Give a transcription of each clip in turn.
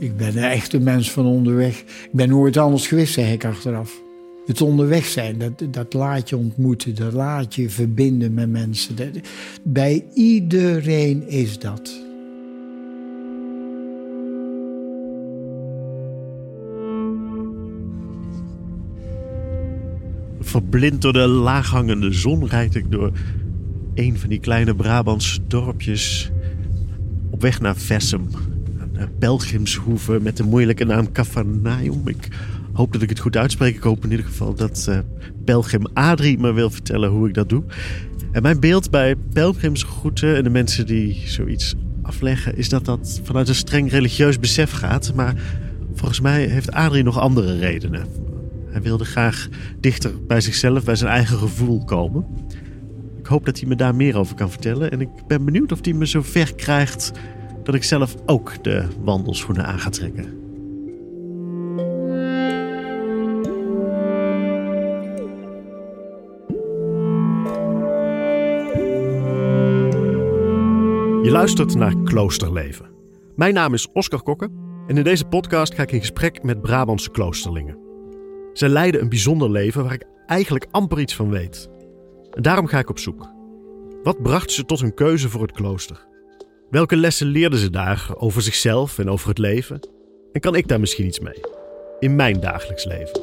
Ik ben een echte mens van onderweg. Ik ben nooit anders geweest, zeg ik achteraf. Het onderweg zijn, dat, dat laat je ontmoeten, dat laat je verbinden met mensen. Bij iedereen is dat. Verblind door de laaghangende zon rijd ik door een van die kleine Brabantse dorpjes op weg naar Vessem. Pelgrimshoeve met de moeilijke naam Cafarnaum. Ik hoop dat ik het goed uitspreek. Ik hoop in ieder geval dat uh, pelgrim Adrie me wil vertellen hoe ik dat doe. En mijn beeld bij pelgrimsgroeten en de mensen die zoiets afleggen... is dat dat vanuit een streng religieus besef gaat. Maar volgens mij heeft Adrie nog andere redenen. Hij wilde graag dichter bij zichzelf, bij zijn eigen gevoel komen. Ik hoop dat hij me daar meer over kan vertellen. En ik ben benieuwd of hij me zo ver krijgt dat ik zelf ook de wandelschoenen aan ga trekken. Je luistert naar Kloosterleven. Mijn naam is Oscar Kokke en in deze podcast ga ik in gesprek met Brabantse kloosterlingen. Zij leiden een bijzonder leven waar ik eigenlijk amper iets van weet. En daarom ga ik op zoek. Wat bracht ze tot hun keuze voor het klooster? Welke lessen leerden ze daar over zichzelf en over het leven? En kan ik daar misschien iets mee? In mijn dagelijks leven.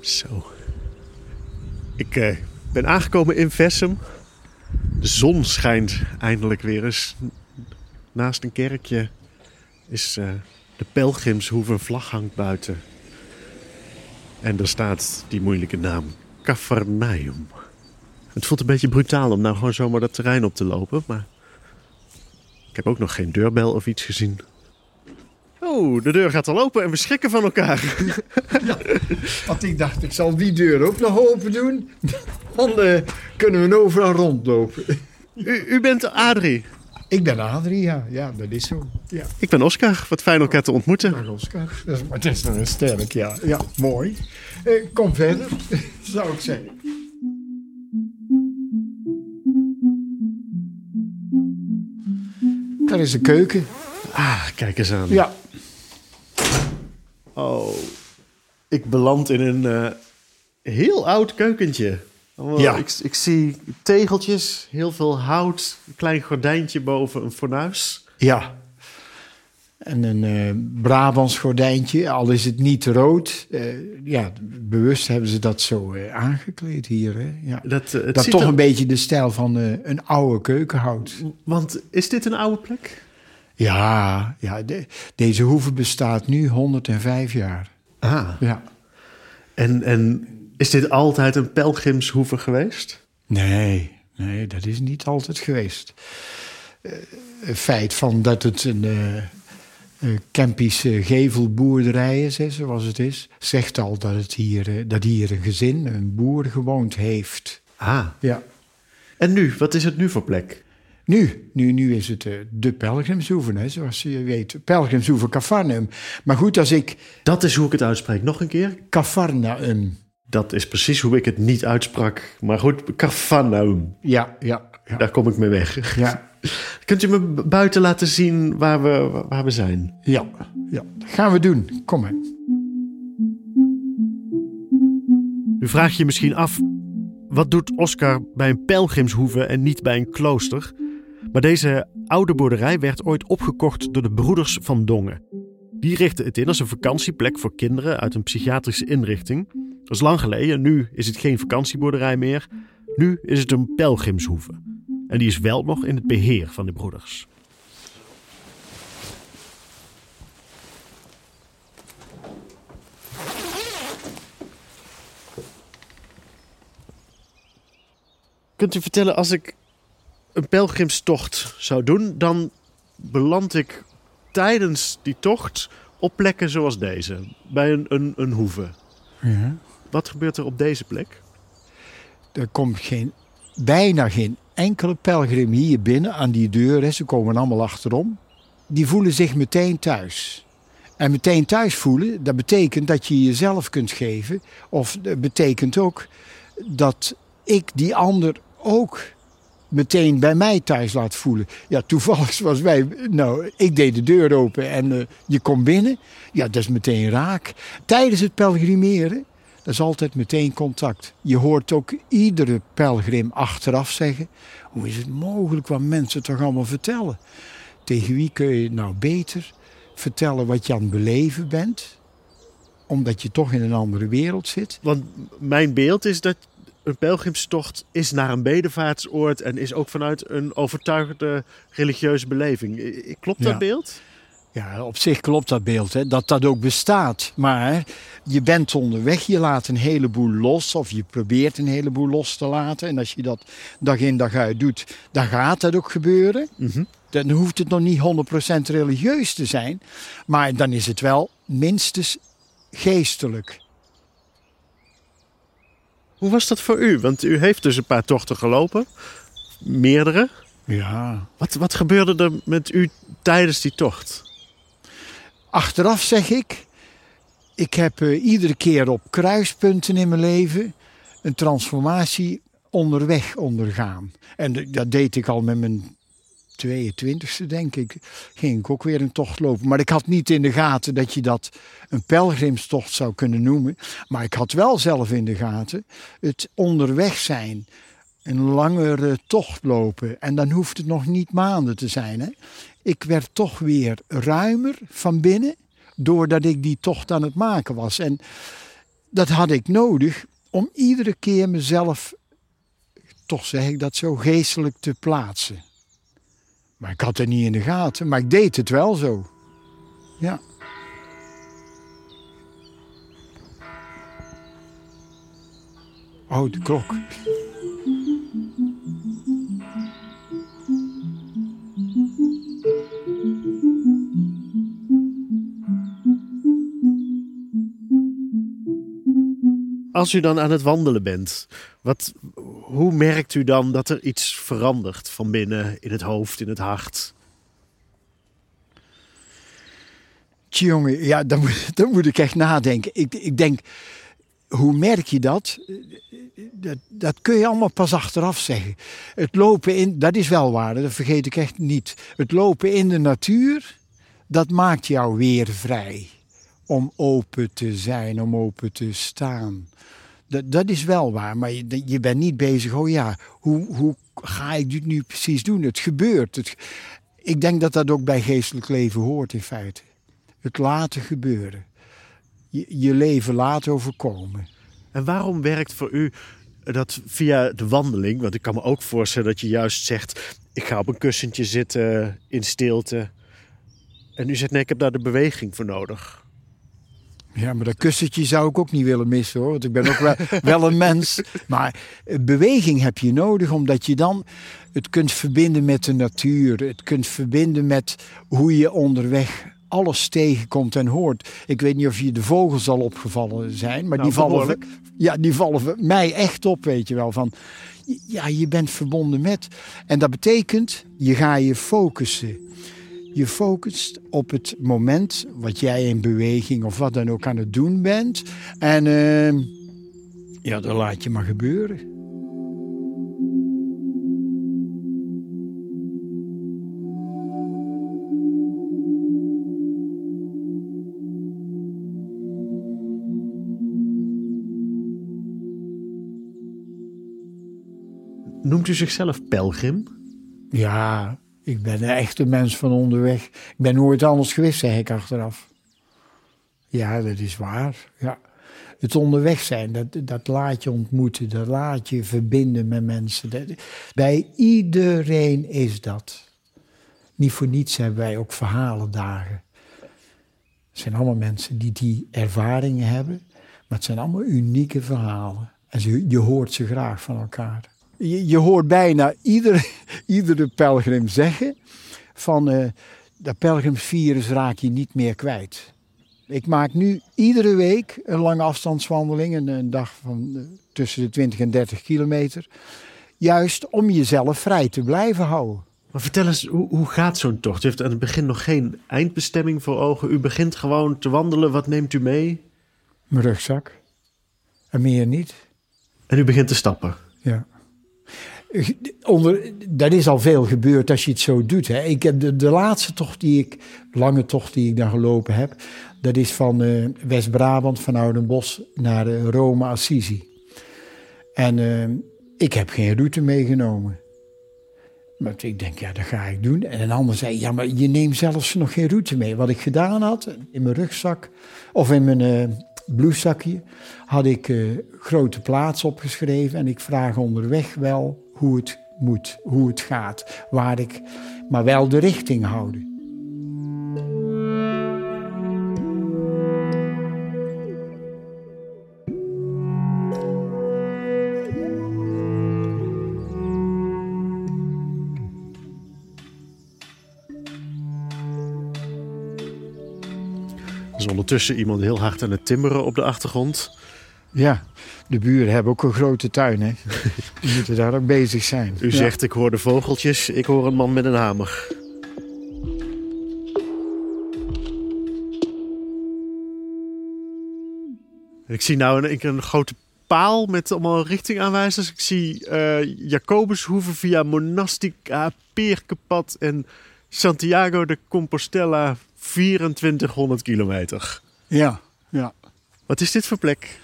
Zo. Ik uh, ben aangekomen in Vessem. De zon schijnt eindelijk weer eens. Naast een kerkje is uh, de pelgrimshoeve een vlag hangt buiten. En er staat die moeilijke naam. Cafarnaum. Het voelt een beetje brutaal om nou gewoon zomaar dat terrein op te lopen. Maar ik heb ook nog geen deurbel of iets gezien. Oh, de deur gaat al open en we schrikken van elkaar. Ja, want ik dacht, ik zal die deur ook nog open doen. Dan uh, kunnen we overal rondlopen. U, u bent Adrie. Ik ben Adrie, ja. Dat is zo. Ja. Ik ben Oscar. Wat fijn elkaar te ontmoeten. Dag Oscar. Dat is, maar het is nog een sterk, ja. Ja, mooi. Eh, kom verder, zou ik zeggen. Daar is de keuken. Ah, kijk eens aan. Ja. Oh, ik beland in een uh, heel oud keukentje. Oh, Ja. ik, ik zie tegeltjes, heel veel hout, een klein gordijntje boven een fornuis. Ja. En een eh Brabants gordijntje, al is het niet rood. Eh, ja, bewust hebben ze dat zo eh, aangekleed hier. Hè? Ja. Dat, het Dat toch er- een beetje de stijl van een oude keuken houdt. Want is dit een oude plek? Ja, ja de- deze hoeve bestaat nu 105 jaar. Ah. Ja. En, en is dit altijd een pelgrimshoeve geweest? Nee, nee, dat is niet altijd geweest. Eh, het feit van dat het een eh eh, Kempische gevelboerderij is, hè, zoals het is, zegt al dat, het hier, eh, dat hier een gezin, een boer gewoond heeft. Ah. Ja. En nu, wat is het nu voor plek? Nu, nu, nu is het de pelgrimshoeve, hè, zoals je weet. Pelgrimshoeve Cafarnaum. Maar goed, als ik Dat is hoe ik het uitspreek. Nog een keer. Cafarnaum... Dat is precies hoe ik het niet uitsprak. Maar goed, Cafarnaum. Ja, ja, ja. Daar kom ik mee weg. Ja, Kunt u me buiten laten zien waar we, waar we zijn? ja, ja. Dat gaan we doen. Kom maar. U vraagt je misschien af, wat doet Oscar bij een pelgrimshoeve en niet bij een klooster? Maar deze oude boerderij werd ooit opgekocht door de broeders van Dongen. Die richtten het in als een vakantieplek voor kinderen uit een psychiatrische inrichting. Dat is lang geleden, nu is het geen vakantieboerderij meer. Nu is het een pelgrimshoeve. En die is wel nog in het beheer van de broeders. Kunt u vertellen, als ik een pelgrimstocht zou doen, dan beland ik tijdens die tocht op plekken zoals deze, bij een, een, een hoeve. Ja. Wat gebeurt er op deze plek? Er komt geen, bijna geen enkele pelgrim hier binnen aan die deur. Hè. Ze komen allemaal achterom. Die voelen zich meteen thuis. En meteen thuis voelen, dat betekent dat je jezelf kunt geven. Of dat betekent ook dat ik die ander ook meteen bij mij thuis laat voelen. Ja, toevallig was wij, nou, ik deed de deur open en uh, je komt binnen. Ja, dat is meteen raak. Tijdens het pelgrimeren, dat is altijd meteen contact. Je hoort ook iedere pelgrim achteraf zeggen: hoe is het mogelijk wat mensen toch allemaal vertellen? Tegen wie kun je nou beter vertellen wat je aan het beleven bent? Omdat je toch in een andere wereld zit. Want mijn beeld is dat een pelgrimstocht is naar een bedevaartsoord en is ook vanuit een overtuigende religieuze beleving. Klopt dat beeld? Ja, op zich klopt dat beeld, hè, dat dat ook bestaat. Maar je bent onderweg, je laat een heleboel los, of je probeert een heleboel los te laten. En als je dat dag in dag uit doet, dan gaat dat ook gebeuren. Mhm. Dan hoeft het nog niet 100% religieus te zijn, maar dan is het wel minstens geestelijk. Hoe was dat voor u? Want u heeft dus een paar tochten gelopen. Meerdere. Ja. Wat, wat gebeurde er met u tijdens die tocht? Achteraf zeg ik, ik heb uh, iedere keer op kruispunten in mijn leven een transformatie onderweg ondergaan. En dat deed ik al met mijn 22e, denk ik, ging ik ook weer een tocht lopen. Maar ik had niet in de gaten dat je dat een pelgrimstocht zou kunnen noemen. Maar ik had wel zelf in de gaten het onderweg zijn. Een langere tocht lopen. En dan hoeft het nog niet maanden te zijn. Hè? Ik werd toch weer ruimer van binnen. Doordat ik die tocht aan het maken was. En dat had ik nodig om iedere keer mezelf, toch zeg ik dat zo, geestelijk te plaatsen. Maar ik had het niet in de gaten, maar ik deed het wel zo. Ja. Oh, de klok. Als u dan aan het wandelen bent, wat, hoe merkt u dan dat er iets verandert van binnen, in het hoofd, in het hart? Jongen, ja, dan moet, dan moet ik echt nadenken. Ik, ik denk, hoe merk je dat? dat? Dat kun je allemaal pas achteraf zeggen. Het lopen in, dat is wel waar, dat vergeet ik echt niet. Het lopen in de natuur, dat maakt jou weer vrij. Om open te zijn, om open te staan. Dat, dat is wel waar, maar je, je bent niet bezig, oh ja, hoe, hoe ga ik dit nu precies doen? Het gebeurt. Het, ik denk dat dat ook bij geestelijk leven hoort in feite. Het laten gebeuren. Je, je leven laten overkomen. En waarom werkt voor u dat via de wandeling? Want ik kan me ook voorstellen dat je juist zegt: ik ga op een kussentje zitten in stilte. En u zegt: nee, ik heb daar de beweging voor nodig. Ja, maar dat kussentje zou ik ook niet willen missen hoor. Want ik ben ook wel, wel een mens. Maar beweging heb je nodig omdat je dan het kunt verbinden met de natuur. Het kunt verbinden met hoe je onderweg alles tegenkomt en hoort. Ik weet niet of je de vogels al opgevallen zijn, maar die, nou, vallen, ja, die vallen mij echt op, weet je wel. Van, ja, je bent verbonden met. En dat betekent, je ga je focussen je focust op het moment wat jij in beweging of wat dan ook aan het doen bent. En uh, ja, dan laat je maar gebeuren. Noemt u zichzelf pelgrim? Ja, ik ben een echte mens van onderweg. Ik ben nooit anders geweest, zeg ik achteraf. Ja, dat is waar. Ja. Het onderweg zijn, dat, dat laat je ontmoeten, dat laat je verbinden met mensen. bij iedereen is dat. Niet voor niets hebben wij ook verhalendagen. Het zijn allemaal mensen die die ervaringen hebben, maar het zijn allemaal unieke verhalen. En je hoort ze graag van elkaar. Je, je hoort bijna iedere, iedere pelgrim zeggen van uh, dat pelgrimsvirus raak je niet meer kwijt. Ik maak nu iedere week een lange afstandswandeling, een, een dag van uh, tussen de 20 en 30 kilometer. Juist om jezelf vrij te blijven houden. Maar vertel eens, hoe, hoe gaat zo'n tocht? U heeft aan het begin nog geen eindbestemming voor ogen. U begint gewoon te wandelen. Wat neemt u mee? Mijn rugzak. En meer niet. En u begint te stappen. Ja. Onder, dat is al veel gebeurd als je het zo doet. Hè. Ik heb de, laatste tocht die ik, lange tocht die ik dan gelopen heb, dat is van eh, West-Brabant, van Oudenbos naar uh, Rome, Assisi. En uh, ik heb geen route meegenomen. Maar ik denk, ja, dat ga ik doen. En een ander zei, ja, maar je neemt zelfs nog geen route mee. Wat ik gedaan had, in mijn rugzak of in mijn blouszakje, had ik grote plaats opgeschreven. En ik vraag onderweg wel hoe het moet, hoe het gaat. Waar ik, maar wel de richting houden. Er is ondertussen iemand heel hard aan het timmeren op de achtergrond. Ja, de buren hebben ook een grote tuin, hè? Die moeten daar ook bezig zijn. U Ja. zegt, ik hoor de vogeltjes, ik hoor een man met een hamer. Ik zie nou een, een grote paal met allemaal richtingaanwijzers. Ik zie eh Jacobushoeven via Monastica, Peerkepad en Santiago de Compostela 2400 kilometer. Ja, ja. Wat is dit voor plek?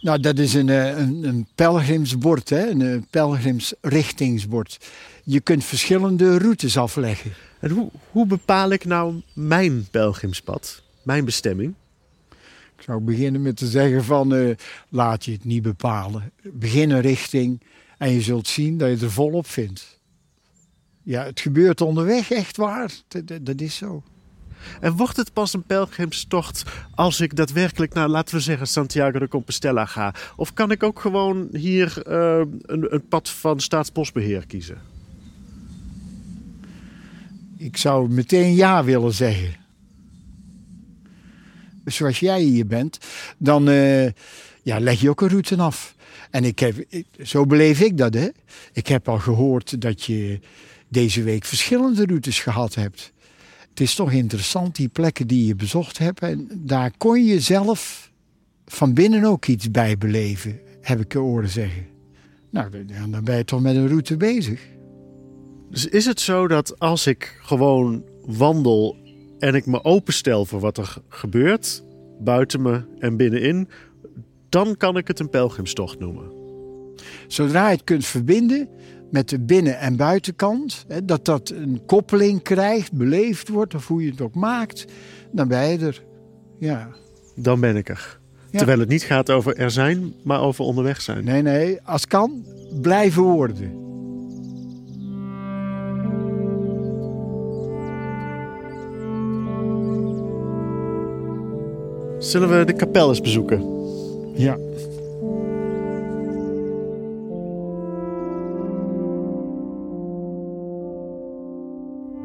Nou, dat is een, eh, een, een pelgrimsbord, hè? een eh, pelgrimsrichtingsbord. Je kunt verschillende routes afleggen. En hoe, hoe bepaal ik nou mijn pelgrimspad? Mijn bestemming? Ik zou beginnen met te zeggen van, eh, laat je het niet bepalen. Begin een richting en je zult zien dat je er volop vindt. Ja, het gebeurt onderweg, echt waar. Dat, dat- dat is zo. En wordt het pas een pelgrimstocht als ik daadwerkelijk naar, laten we zeggen, Santiago de Compostela ga? Of kan ik ook gewoon hier eh, een, een pad van staatsbosbeheer kiezen? Ik zou meteen ja willen zeggen. Zoals jij hier bent, dan eh, ja, leg je ook een route af. En ik heb, zo beleef ik dat, hè. Ik heb al gehoord dat je deze week verschillende routes gehad hebt. Het is toch interessant, die plekken die je bezocht hebt. En daar kon je zelf van binnen ook iets bij beleven, heb ik horen zeggen. Nou, dan dan ben je toch met een route bezig. Dus is het zo dat als ik gewoon wandel en ik me openstel voor wat er gebeurt, buiten me en binnenin, dan kan ik het een pelgrimstocht noemen? Zodra je het kunt verbinden met de binnen- en buitenkant, hè, dat dat een koppeling krijgt, beleefd wordt, of hoe je het ook maakt, dan ben je er. Ja. Dan ben ik er. Ja. Terwijl het niet gaat over er zijn, maar over onderweg zijn. Nee, nee, als kan, blijven worden. Zullen we de kapel eens bezoeken? Ja.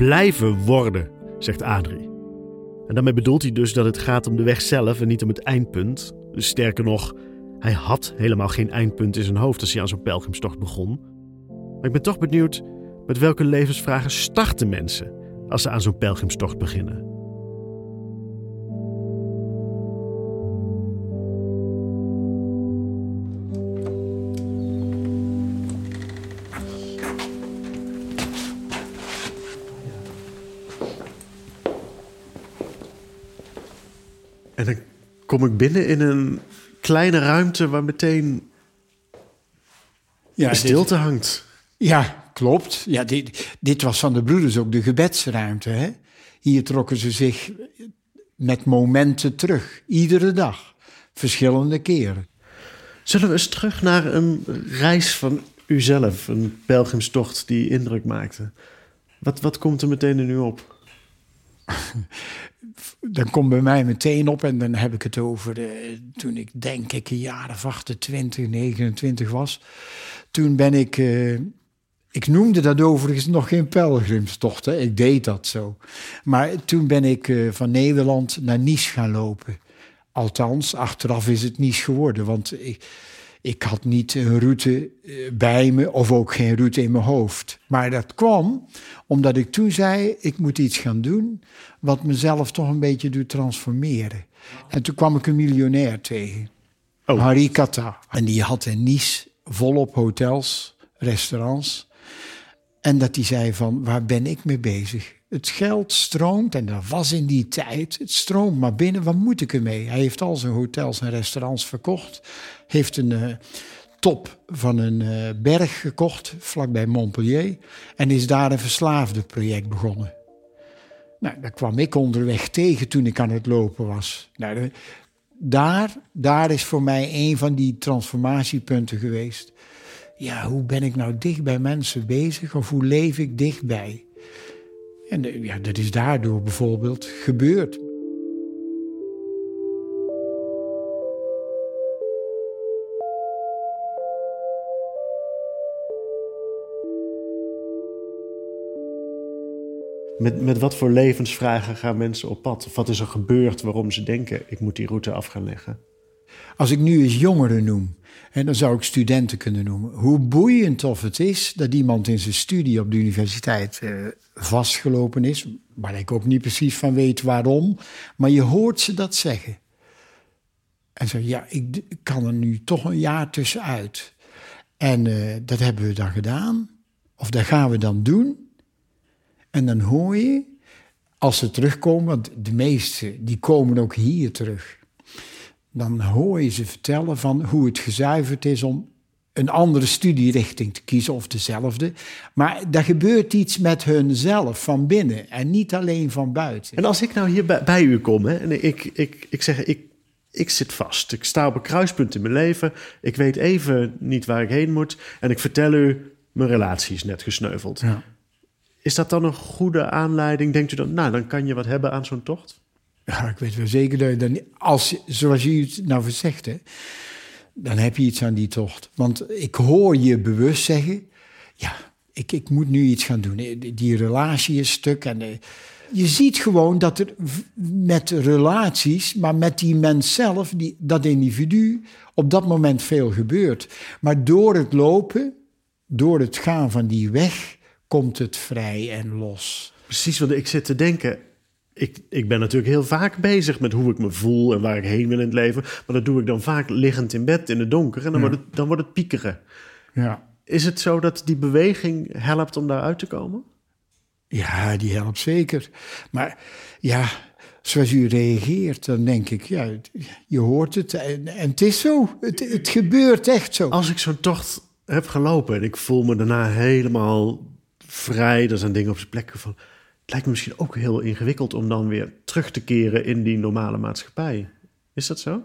Blijven worden, zegt Adrie. En daarmee bedoelt hij dus dat het gaat om de weg zelf en niet om het eindpunt. Dus sterker nog, hij had helemaal geen eindpunt in zijn hoofd als hij aan zo'n pelgrimstocht begon. Maar ik ben toch benieuwd met welke levensvragen starten mensen als ze aan zo'n pelgrimstocht beginnen. En dan kom ik binnen in een kleine ruimte waar meteen Ja, stilte hangt. Ja klopt. Ja, dit, dit was van de broeders ook de gebedsruimte. Hè? Hier trokken ze zich met momenten terug, iedere dag, verschillende keren. Zullen we eens terug naar een reis van uzelf, een pelgrimstocht die indruk maakte? Wat, wat komt er meteen in u op? dan komt bij mij meteen op, en dan heb ik het over eh, toen ik denk ik een jaar of 28, 29 was. Toen ben ik, eh, ik noemde dat overigens nog geen pelgrimstocht, hè. ik deed dat zo. Maar toen ben ik eh, van Nederland naar Nice gaan lopen. Althans, achteraf is het Nice geworden, want ik, Ik had niet een route eh, bij me of ook geen route in mijn hoofd. Maar dat kwam omdat ik toen zei: ik moet iets gaan doen wat mezelf toch een beetje doet transformeren. En toen kwam ik een miljonair tegen, Oh. Harry Kata. En die had in Nice volop hotels, restaurants. En dat hij zei van, waar ben ik mee bezig? Het geld stroomt, en dat was in die tijd, het stroomt maar binnen, wat moet ik ermee? Hij heeft al zijn hotels en restaurants verkocht. Heeft een eh, top van een eh, berg gekocht, vlakbij Montpellier. En is daar een verslaafde project begonnen. Nou, daar kwam ik onderweg tegen toen ik aan het lopen was. Nou, daar, daar is voor mij een van die transformatiepunten geweest. Ja, hoe ben ik nou dicht bij mensen bezig of hoe leef ik dichtbij? En eh, ja, dat is daardoor bijvoorbeeld gebeurd. Met, met wat voor levensvragen gaan mensen op pad? Of wat is er gebeurd waarom ze denken: ik moet die route af gaan leggen? Als ik nu eens jongeren noem, en dan zou ik studenten kunnen noemen. Hoe boeiend of het is dat iemand in zijn studie op de universiteit eh, vastgelopen is. Waar ik ook niet precies van weet waarom. Maar je hoort ze dat zeggen. En zo, ja, ik, kan er nu toch een jaar tussenuit. En eh, dat hebben we dan gedaan. Of dat gaan we dan doen. En dan hoor je, als ze terugkomen, want de meesten die komen ook hier terug dan hoor je ze vertellen van hoe het gezuiverd is om een andere studierichting te kiezen of dezelfde. Maar er gebeurt iets met hunzelf van binnen en niet alleen van buiten. En als ik nou hier bij, bij u kom hè, en ik, ik, ik zeg: ik, ik zit vast. Ik sta op een kruispunt in mijn leven. Ik weet even niet waar ik heen moet. En ik vertel u: mijn relatie is net gesneuveld. Ja. Is dat dan een goede aanleiding? Denkt u dan, nou, dan kan je wat hebben aan zo'n tocht? Ja, ik weet wel zeker dat je dan, als, zoals u het nou zegt, hè, dan heb je iets aan die tocht. Want ik hoor je bewust zeggen, ja, ik, ik moet nu iets gaan doen. Die- relatie is stuk en eh, je ziet gewoon dat er met relaties, maar met die mens zelf, die, dat individu, op dat moment veel gebeurt. Maar door het lopen, door het gaan van die weg, komt het vrij en los. Precies, want ik zit te denken. Ik, ik ben natuurlijk heel vaak bezig met hoe ik me voel en waar ik heen wil in het leven. Maar dat doe ik dan vaak liggend in bed in het donker en dan, wordt, het, dan wordt het piekeren. Ja. Is het zo dat die beweging helpt om daaruit te komen? Ja, die helpt zeker. Maar ja, zoals u reageert, dan denk ik, ja, je hoort het en, en het is zo. Het, het gebeurt echt zo. Als ik zo'n tocht heb gelopen en ik voel me daarna helemaal vrij, er zijn dingen op zijn plek gevallen. Lijkt misschien ook heel ingewikkeld om dan weer terug te keren in die normale maatschappij. Is dat zo?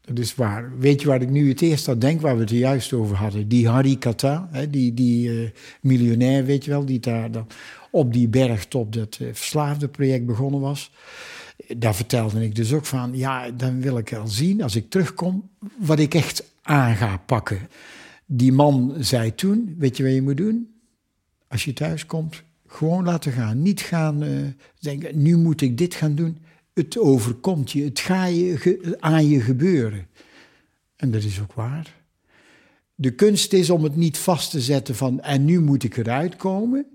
Dat is waar. Weet je waar ik nu het eerst aan denk, waar we het er juist over hadden? Die Harry Kata, hè, die, die eh, miljonair, weet je wel, die daar dan op die bergtop dat uh, verslaafde project begonnen was. Daar vertelde ik dus ook van, ja, dan wil ik wel zien, als ik terugkom, wat ik echt aan ga pakken. Die man zei toen, weet je wat je moet doen? Als je thuis komt, gewoon laten gaan. Niet gaan uh, denken, nu moet ik dit gaan doen. Het overkomt je, het gaat je aan je gebeuren. En dat is ook waar. De kunst is om het niet vast te zetten van en nu moet ik eruit komen.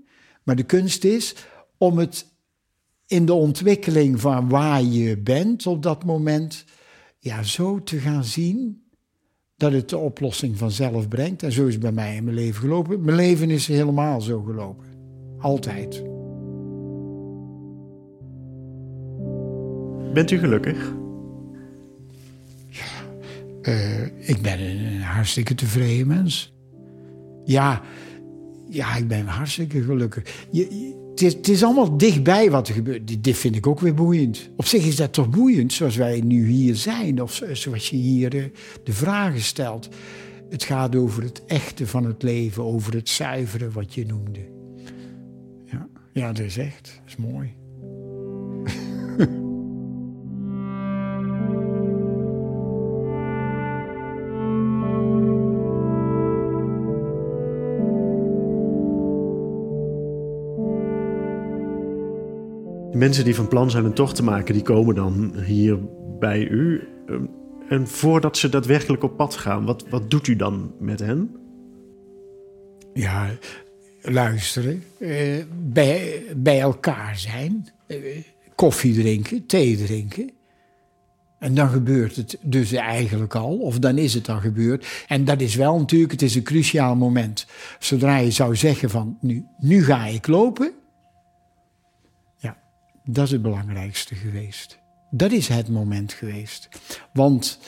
Maar de kunst is om het in de ontwikkeling van waar je bent op dat moment, ja, zo te gaan zien dat het de oplossing vanzelf brengt. En zo is het bij mij in mijn leven gelopen. Mijn leven is helemaal zo gelopen. Altijd. Bent u gelukkig? Ja, uh, ik ben een hartstikke tevreden mens. Ja, ja ik ben hartstikke gelukkig. Je, je, het, is, het, is, allemaal dichtbij wat er gebeurt. Dit vind ik ook weer boeiend. Op zich is dat toch boeiend, zoals wij nu hier zijn. Of zoals je hier uh, de vragen stelt. Het gaat over het echte van het leven, over het zuiveren wat je noemde. Ja, dat is echt, dat is mooi. De mensen die van plan zijn een tocht te maken, die komen dan hier bij u. En voordat ze daadwerkelijk op pad gaan, wat, wat doet u dan met hen? Ja, luisteren, eh, bij, bij elkaar zijn, eh, koffie drinken, thee drinken. En dan gebeurt het dus eigenlijk al, of dan is het al gebeurd. En dat is wel natuurlijk, het is een cruciaal moment. Zodra je zou zeggen van, nu, nu ga ik lopen. Ja, dat is het belangrijkste geweest. Dat is het moment geweest. Want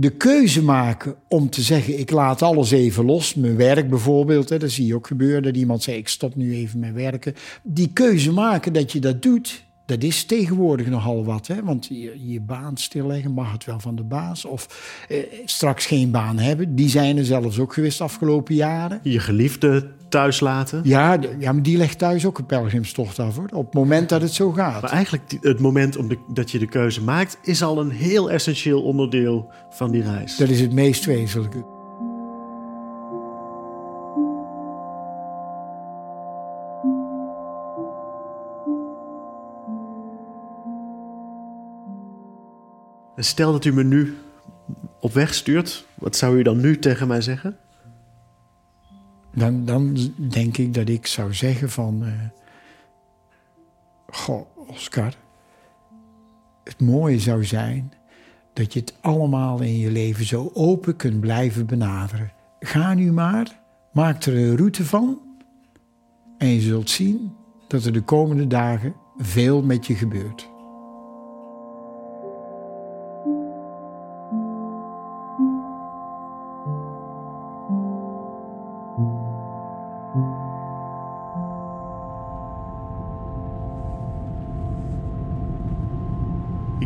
de keuze maken om te zeggen: ik laat alles even los, mijn werk bijvoorbeeld, hè, dat zie je ook gebeuren, dat iemand zegt: ik stop nu even met werken. Die keuze maken dat je dat doet, dat is tegenwoordig nogal wat. Hè? Want je, je baan stilleggen, mag het wel van de baas? Of eh, straks geen baan hebben. Die zijn er zelfs ook geweest afgelopen jaren. Je geliefde thuis laten? Ja, ja maar die legt thuis ook een pelgrimstocht af hoor. Op het moment dat het zo gaat. Maar eigenlijk het moment om de, dat je de keuze maakt... is al een heel essentieel onderdeel van die reis. Dat is het meest wezenlijke. stel dat u me nu op weg stuurt, wat zou u dan nu tegen mij zeggen? Dan, dan denk ik dat ik zou zeggen van... Uh, goh, Oscar, het mooie zou zijn dat je het allemaal in je leven zo open kunt blijven benaderen. Ga nu maar, maak er een route van en je zult zien dat er de komende dagen veel met je gebeurt.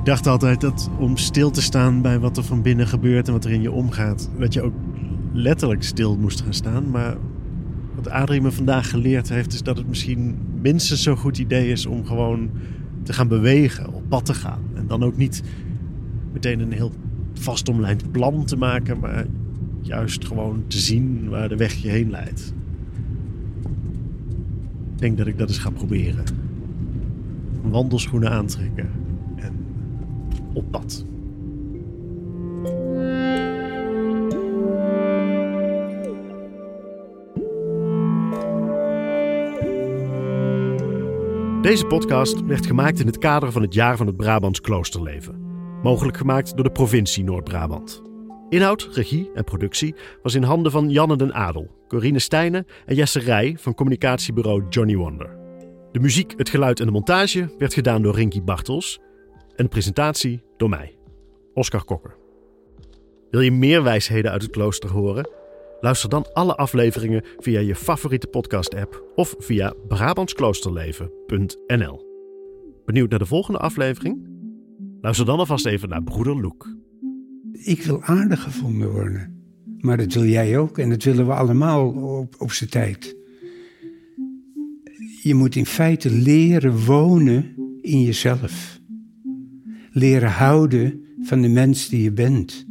Ik dacht altijd dat om stil te staan bij wat er van binnen gebeurt en wat er in je omgaat, dat je ook letterlijk stil moest gaan staan. Maar wat Adrie me vandaag geleerd heeft, is dat het misschien minstens zo'n goed idee is om gewoon te gaan bewegen, op pad te gaan. En dan ook niet meteen een heel vastomlijnd plan te maken, maar juist gewoon te zien waar de weg je heen leidt. Ik denk dat ik dat eens ga proberen. Wandelschoenen aantrekken op pad. Deze podcast werd gemaakt in het kader van het jaar van het Brabants kloosterleven. Mogelijk gemaakt door de provincie Noord-Brabant. Inhoud, regie en productie was in handen van Janne den Adel, Corine Stijnen en Jesse Rij van communicatiebureau Johnny Wonder. De muziek, het geluid en de montage werd gedaan door Rinky Bartels presentatie door mij, Oscar Kokker. Wil je meer wijsheden uit het klooster horen? Luister dan alle afleveringen via je favoriete podcast-app of via Brabantskloosterleven.nl. Benieuwd naar de volgende aflevering? Luister dan alvast even naar Broeder Loek. Ik wil aardig gevonden worden. Maar dat wil jij ook en dat willen we allemaal op, op zijn tijd. Je moet in feite leren wonen in jezelf leren houden van de mens die je bent.